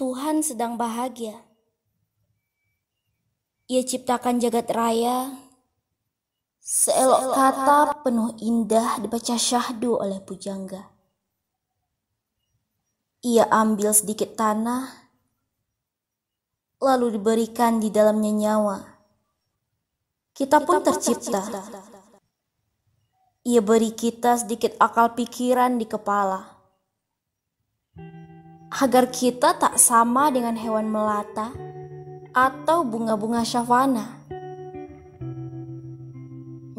Tuhan sedang bahagia. Ia ciptakan jagat raya, seelok kata penuh indah dibaca syahdu oleh pujangga. Ia ambil sedikit tanah, lalu diberikan di dalamnya nyawa. Kita pun tercipta. Ia beri kita sedikit akal pikiran di kepala. Agar kita tak sama dengan hewan melata atau bunga-bunga syafana.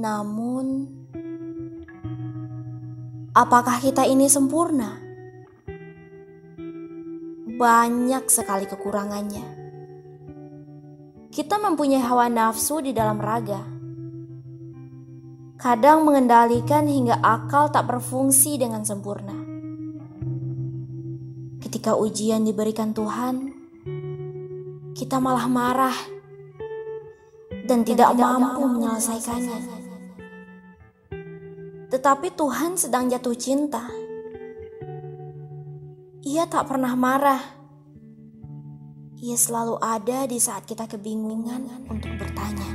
Namun, apakah kita ini sempurna? Banyak sekali kekurangannya. Kita mempunyai hawa nafsu di dalam raga. Kadang mengendalikan hingga akal tak berfungsi dengan sempurna. Ketika ujian diberikan Tuhan, kita malah marah dan tidak mampu menyelesaikannya. Tetapi Tuhan sedang jatuh cinta. Ia tak pernah marah. Ia selalu ada di saat kita kebingungan untuk bertanya.